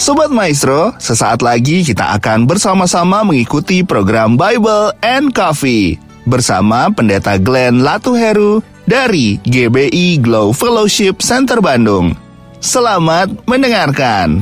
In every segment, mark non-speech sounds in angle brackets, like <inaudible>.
Sobat Maestro, sesaat lagi kita akan bersama-sama mengikuti program Bible and Coffee bersama Pendeta Glenn Latuheru dari GBI Glow Fellowship Center Bandung. Selamat mendengarkan.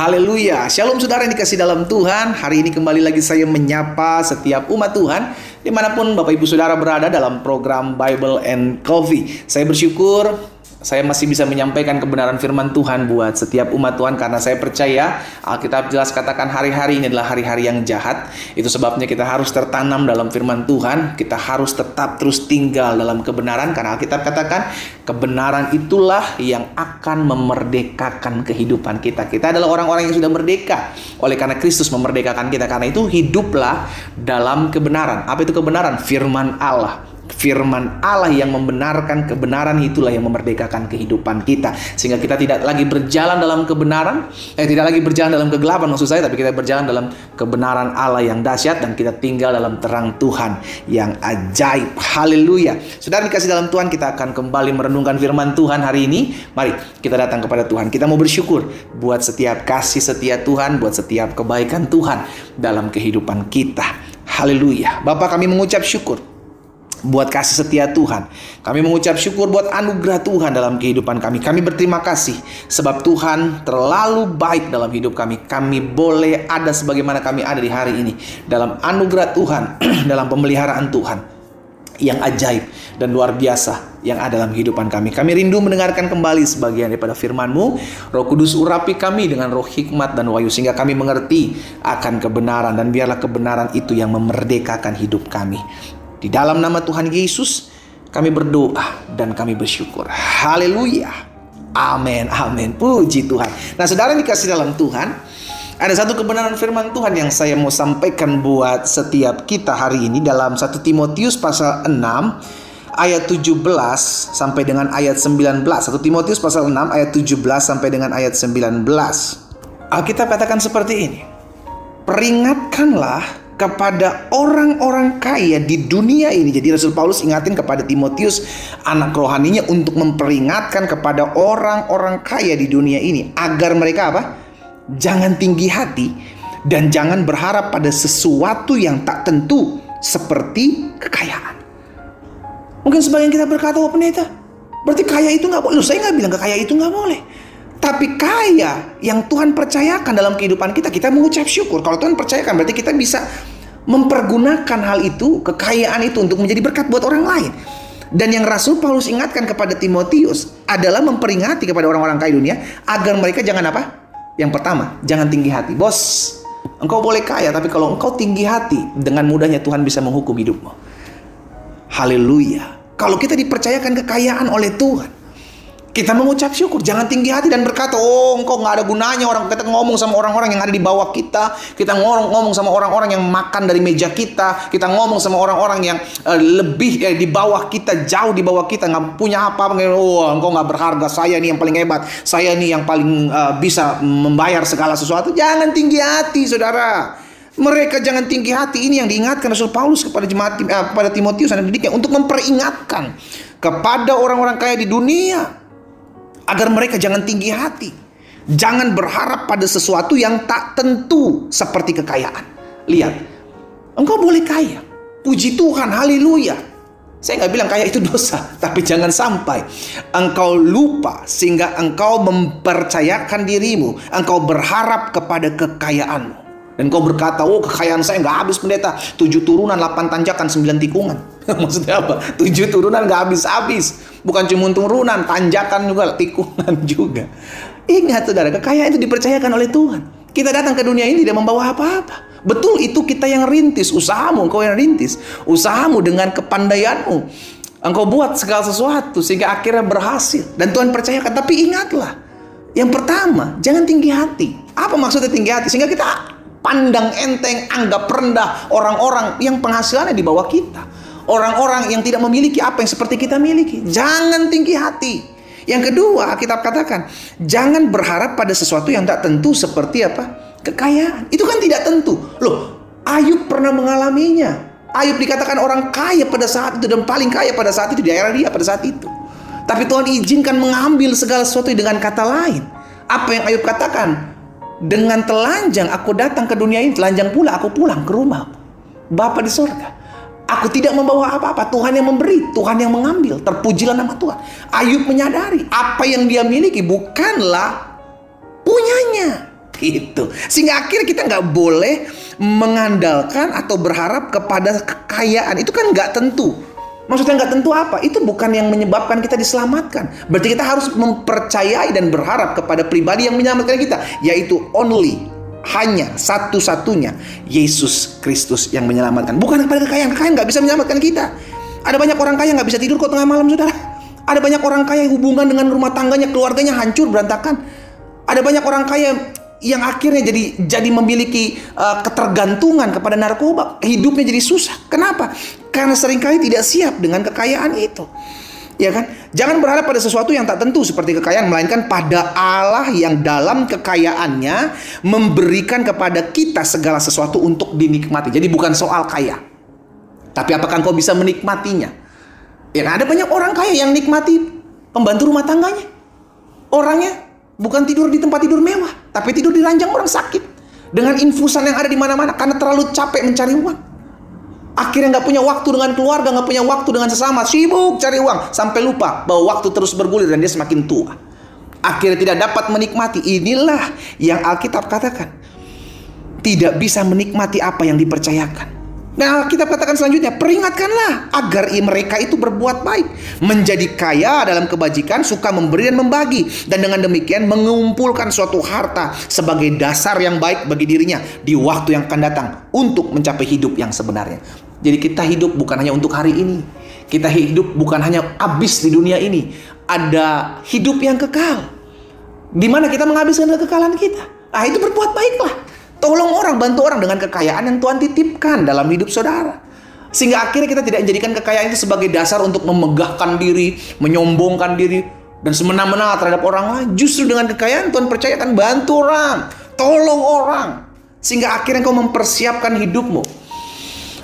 Haleluya. Shalom saudara yang dikasih dalam Tuhan. Hari ini kembali lagi saya menyapa setiap umat Tuhan. Di mana pun Bapak Ibu Saudara berada dalam program Bible and Coffee. Saya bersyukur saya masih bisa menyampaikan kebenaran firman Tuhan buat setiap umat Tuhan karena saya percaya Alkitab jelas katakan hari-hari ini adalah hari-hari yang jahat. Itu sebabnya kita harus tertanam dalam firman Tuhan, kita harus tetap terus tinggal dalam kebenaran karena Alkitab katakan kebenaran itulah yang akan memerdekakan kehidupan kita. Kita adalah orang-orang yang sudah merdeka oleh karena Kristus memerdekakan kita. Karena itu hiduplah dalam kebenaran. Apa itu kebenaran? Firman Allah firman Allah yang membenarkan kebenaran itulah yang memerdekakan kehidupan kita. Sehingga kita tidak lagi berjalan dalam kebenaran eh tidak lagi berjalan dalam kegelapan maksud saya tapi kita berjalan dalam kebenaran Allah yang dahsyat dan kita tinggal dalam terang Tuhan yang ajaib. Haleluya. Saudara dikasih dalam Tuhan kita akan kembali merenungkan firman Tuhan hari ini. Mari kita datang kepada Tuhan. Kita mau bersyukur buat setiap kasih setia Tuhan buat setiap kebaikan Tuhan dalam kehidupan kita. Haleluya. Bapak kami mengucap syukur buat kasih setia Tuhan. Kami mengucap syukur buat anugerah Tuhan dalam kehidupan kami. Kami berterima kasih sebab Tuhan terlalu baik dalam hidup kami. Kami boleh ada sebagaimana kami ada di hari ini dalam anugerah Tuhan, <clears throat> dalam pemeliharaan Tuhan yang ajaib dan luar biasa yang ada dalam kehidupan kami. Kami rindu mendengarkan kembali sebagian daripada firman-Mu. Roh Kudus urapi kami dengan roh hikmat dan wahyu sehingga kami mengerti akan kebenaran dan biarlah kebenaran itu yang memerdekakan hidup kami. Di dalam nama Tuhan Yesus, kami berdoa dan kami bersyukur. Haleluya. Amin, amin. Puji Tuhan. Nah, saudara dikasih dalam Tuhan, ada satu kebenaran firman Tuhan yang saya mau sampaikan buat setiap kita hari ini dalam 1 Timotius pasal 6 ayat 17 sampai dengan ayat 19. 1 Timotius pasal 6 ayat 17 sampai dengan ayat 19. Alkitab katakan seperti ini. Peringatkanlah kepada orang-orang kaya di dunia ini. Jadi Rasul Paulus ingatin kepada Timotius anak rohaninya untuk memperingatkan kepada orang-orang kaya di dunia ini agar mereka apa? Jangan tinggi hati dan jangan berharap pada sesuatu yang tak tentu seperti kekayaan. Mungkin sebagian kita berkata, oh pendeta, berarti kaya itu nggak boleh. Saya nggak bilang kekaya itu nggak boleh. Tapi kaya yang Tuhan percayakan dalam kehidupan kita, kita mengucap syukur. Kalau Tuhan percayakan, berarti kita bisa mempergunakan hal itu, kekayaan itu untuk menjadi berkat buat orang lain. Dan yang Rasul Paulus ingatkan kepada Timotius adalah memperingati kepada orang-orang kaya dunia agar mereka jangan apa? Yang pertama, jangan tinggi hati. Bos, engkau boleh kaya, tapi kalau engkau tinggi hati, dengan mudahnya Tuhan bisa menghukum hidupmu. Haleluya. Kalau kita dipercayakan kekayaan oleh Tuhan, kita mengucap syukur, jangan tinggi hati dan berkata, oh engkau nggak ada gunanya orang kita ngomong sama orang-orang yang ada di bawah kita, kita ngomong ngomong sama orang-orang yang makan dari meja kita, kita ngomong sama orang-orang yang uh, lebih eh, di bawah kita, jauh di bawah kita nggak punya apa, oh engkau nggak berharga, saya nih yang paling hebat, saya nih yang paling uh, bisa membayar segala sesuatu, jangan tinggi hati, saudara. Mereka jangan tinggi hati. Ini yang diingatkan Rasul Paulus kepada jemaat eh, kepada Timotius dan didiknya untuk memperingatkan kepada orang-orang kaya di dunia agar mereka jangan tinggi hati. Jangan berharap pada sesuatu yang tak tentu seperti kekayaan. Lihat, engkau boleh kaya. Puji Tuhan, haleluya. Saya nggak bilang kaya itu dosa, <laughs> tapi jangan sampai engkau lupa sehingga engkau mempercayakan dirimu, engkau berharap kepada kekayaanmu. Dan kau berkata, oh kekayaan saya nggak habis pendeta. Tujuh turunan, delapan tanjakan, sembilan tikungan. <laughs> Maksudnya apa? Tujuh turunan nggak habis-habis. Bukan cuma turunan, tanjakan juga, tikungan <laughs> juga. Ingat saudara, kekayaan itu dipercayakan oleh Tuhan. Kita datang ke dunia ini tidak membawa apa-apa. Betul itu kita yang rintis, usahamu engkau yang rintis. Usahamu dengan kepandaianmu. Engkau buat segala sesuatu sehingga akhirnya berhasil. Dan Tuhan percayakan. Tapi ingatlah, yang pertama, jangan tinggi hati. Apa maksudnya tinggi hati? Sehingga kita pandang enteng, anggap rendah orang-orang yang penghasilannya di bawah kita. Orang-orang yang tidak memiliki apa yang seperti kita miliki. Jangan tinggi hati. Yang kedua, kita katakan, jangan berharap pada sesuatu yang tak tentu seperti apa? Kekayaan. Itu kan tidak tentu. Loh, Ayub pernah mengalaminya. Ayub dikatakan orang kaya pada saat itu dan paling kaya pada saat itu di daerah dia pada saat itu. Tapi Tuhan izinkan mengambil segala sesuatu dengan kata lain. Apa yang Ayub katakan? Dengan telanjang aku datang ke dunia ini, telanjang pula aku pulang ke rumah. Bapa di sorga. Aku tidak membawa apa-apa. Tuhan yang memberi, Tuhan yang mengambil. Terpujilah nama Tuhan. Ayub menyadari apa yang dia miliki bukanlah punyanya. Gitu. Sehingga akhirnya kita nggak boleh mengandalkan atau berharap kepada kekayaan. Itu kan nggak tentu. Maksudnya nggak tentu apa? Itu bukan yang menyebabkan kita diselamatkan. Berarti kita harus mempercayai dan berharap kepada pribadi yang menyelamatkan kita, yaitu only hanya satu-satunya Yesus Kristus yang menyelamatkan. Bukan kepada kekayaan. Kekayaan nggak bisa menyelamatkan kita. Ada banyak orang kaya nggak bisa tidur kok tengah malam, saudara. Ada banyak orang kaya hubungan dengan rumah tangganya, keluarganya hancur berantakan. Ada banyak orang kaya yang akhirnya jadi jadi memiliki uh, ketergantungan kepada narkoba, hidupnya jadi susah. Kenapa? Karena sering kali tidak siap dengan kekayaan itu ya kan? Jangan berharap pada sesuatu yang tak tentu seperti kekayaan, melainkan pada Allah yang dalam kekayaannya memberikan kepada kita segala sesuatu untuk dinikmati. Jadi bukan soal kaya, tapi apakah engkau bisa menikmatinya? Ya kan? Ada banyak orang kaya yang nikmati pembantu rumah tangganya. Orangnya bukan tidur di tempat tidur mewah, tapi tidur di ranjang orang sakit dengan infusan yang ada di mana-mana karena terlalu capek mencari uang. Akhirnya nggak punya waktu dengan keluarga, nggak punya waktu dengan sesama, sibuk cari uang sampai lupa bahwa waktu terus bergulir dan dia semakin tua. Akhirnya tidak dapat menikmati. Inilah yang Alkitab katakan. Tidak bisa menikmati apa yang dipercayakan. Nah, kita katakan selanjutnya, peringatkanlah agar mereka itu berbuat baik, menjadi kaya dalam kebajikan, suka memberi dan membagi, dan dengan demikian mengumpulkan suatu harta sebagai dasar yang baik bagi dirinya di waktu yang akan datang untuk mencapai hidup yang sebenarnya. Jadi kita hidup bukan hanya untuk hari ini, kita hidup bukan hanya habis di dunia ini, ada hidup yang kekal, di mana kita menghabiskan kekekalan kita. Ah itu berbuat baiklah. Tolong orang, bantu orang dengan kekayaan yang Tuhan titipkan dalam hidup saudara. Sehingga akhirnya kita tidak menjadikan kekayaan itu sebagai dasar untuk memegahkan diri, menyombongkan diri, dan semena-mena terhadap orang lain. Justru dengan kekayaan Tuhan percayakan bantu orang, tolong orang. Sehingga akhirnya kau mempersiapkan hidupmu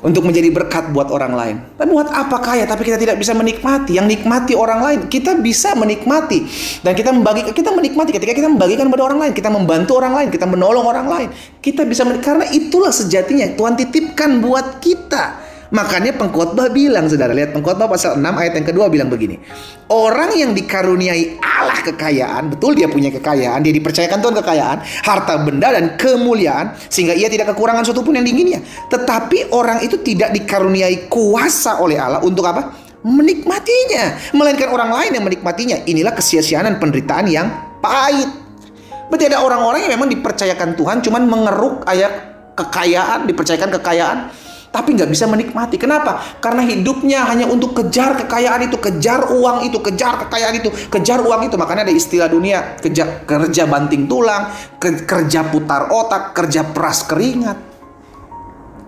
untuk menjadi berkat buat orang lain. Tapi buat apa kaya tapi kita tidak bisa menikmati? Yang nikmati orang lain, kita bisa menikmati dan kita membagi kita menikmati ketika kita membagikan kepada orang lain, kita membantu orang lain, kita menolong orang lain. Kita bisa karena itulah sejatinya Tuhan titipkan buat kita. Makanya pengkhotbah bilang, saudara, lihat pengkhotbah pasal 6 ayat yang kedua bilang begini. Orang yang dikaruniai Allah kekayaan, betul dia punya kekayaan, dia dipercayakan Tuhan kekayaan, harta benda dan kemuliaan, sehingga ia tidak kekurangan suatu pun yang diinginnya. Tetapi orang itu tidak dikaruniai kuasa oleh Allah untuk apa? Menikmatinya. Melainkan orang lain yang menikmatinya. Inilah kesia-siaan dan penderitaan yang pahit. Berarti ada orang-orang yang memang dipercayakan Tuhan cuman mengeruk ayat kekayaan, dipercayakan kekayaan, tapi nggak bisa menikmati. Kenapa? Karena hidupnya hanya untuk kejar kekayaan itu, kejar uang itu, kejar kekayaan itu, kejar uang itu. Makanya ada istilah dunia kerja kerja banting tulang, kerja putar otak, kerja peras keringat.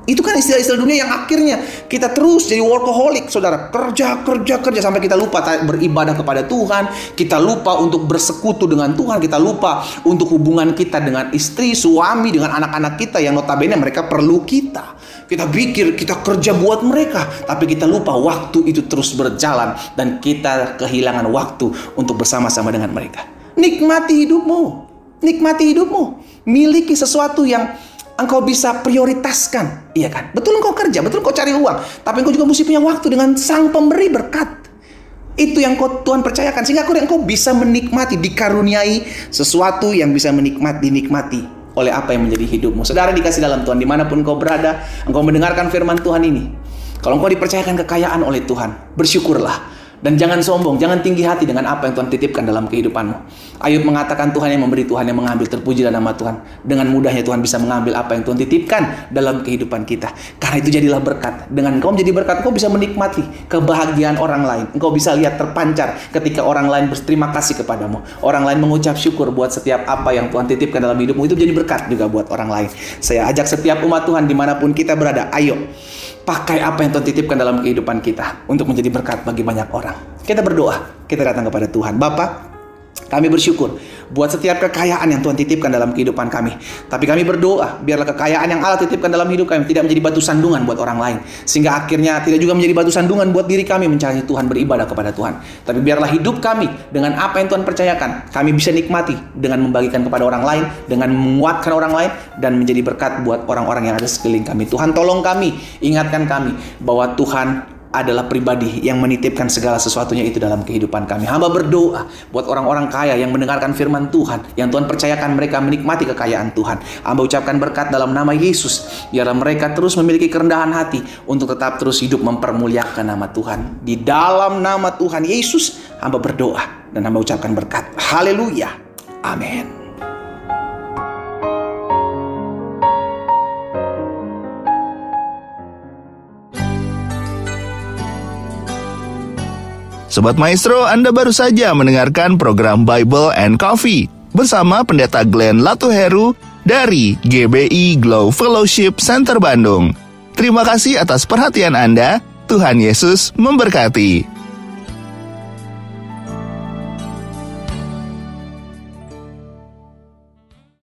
Itu kan istilah-istilah dunia yang akhirnya kita terus jadi workaholic, saudara. Kerja, kerja, kerja sampai kita lupa beribadah kepada Tuhan. Kita lupa untuk bersekutu dengan Tuhan. Kita lupa untuk hubungan kita dengan istri, suami, dengan anak-anak kita yang notabene mereka perlu kita. Kita pikir kita kerja buat mereka, tapi kita lupa waktu itu terus berjalan dan kita kehilangan waktu untuk bersama-sama dengan mereka. Nikmati hidupmu. Nikmati hidupmu. Miliki sesuatu yang engkau bisa prioritaskan. Iya kan? Betul engkau kerja, betul engkau cari uang. Tapi engkau juga mesti punya waktu dengan sang pemberi berkat. Itu yang kau Tuhan percayakan. Sehingga engkau bisa menikmati, dikaruniai sesuatu yang bisa menikmati, dinikmati oleh apa yang menjadi hidupmu. Saudara dikasih dalam Tuhan, di mana pun engkau berada, engkau mendengarkan firman Tuhan ini. Kalau engkau dipercayakan kekayaan oleh Tuhan, bersyukurlah dan jangan sombong, jangan tinggi hati dengan apa yang Tuhan titipkan dalam kehidupanmu. Ayub mengatakan Tuhan yang memberi, Tuhan yang mengambil, terpujilah nama Tuhan. Dengan mudahnya Tuhan bisa mengambil apa yang Tuhan titipkan dalam kehidupan kita. Karena itu jadilah berkat. Dengan engkau menjadi berkat, engkau bisa menikmati kebahagiaan orang lain. Engkau bisa lihat terpancar ketika orang lain berterima kasih kepadamu. Orang lain mengucap syukur buat setiap apa yang Tuhan titipkan dalam hidupmu. Itu jadi berkat juga buat orang lain. Saya ajak setiap umat Tuhan di mana pun kita berada, ayo pakai apa yang Tuhan titipkan dalam kehidupan kita untuk menjadi berkat bagi banyak orang. Kita berdoa, kita datang kepada Tuhan. Bapak, kami bersyukur buat setiap kekayaan yang Tuhan titipkan dalam kehidupan kami. Tapi kami berdoa, biarlah kekayaan yang Allah titipkan dalam hidup kami tidak menjadi batu sandungan buat orang lain. Sehingga akhirnya tidak juga menjadi batu sandungan buat diri kami mencari Tuhan beribadah kepada Tuhan. Tapi biarlah hidup kami dengan apa yang Tuhan percayakan, kami bisa nikmati dengan membagikan kepada orang lain, dengan menguatkan orang lain, dan menjadi berkat buat orang-orang yang ada sekeliling kami. Tuhan tolong kami, ingatkan kami bahwa Tuhan adalah pribadi yang menitipkan segala sesuatunya itu dalam kehidupan kami. Hamba berdoa buat orang-orang kaya yang mendengarkan firman Tuhan, yang Tuhan percayakan mereka menikmati kekayaan Tuhan. Hamba ucapkan berkat dalam nama Yesus, biarlah mereka terus memiliki kerendahan hati untuk tetap terus hidup mempermuliakan nama Tuhan. Di dalam nama Tuhan Yesus, hamba berdoa dan hamba ucapkan berkat. Haleluya. Amin. Sobat Maestro, Anda baru saja mendengarkan program Bible and Coffee bersama Pendeta Glenn Latuheru dari GBI Glow Fellowship Center Bandung. Terima kasih atas perhatian Anda. Tuhan Yesus memberkati.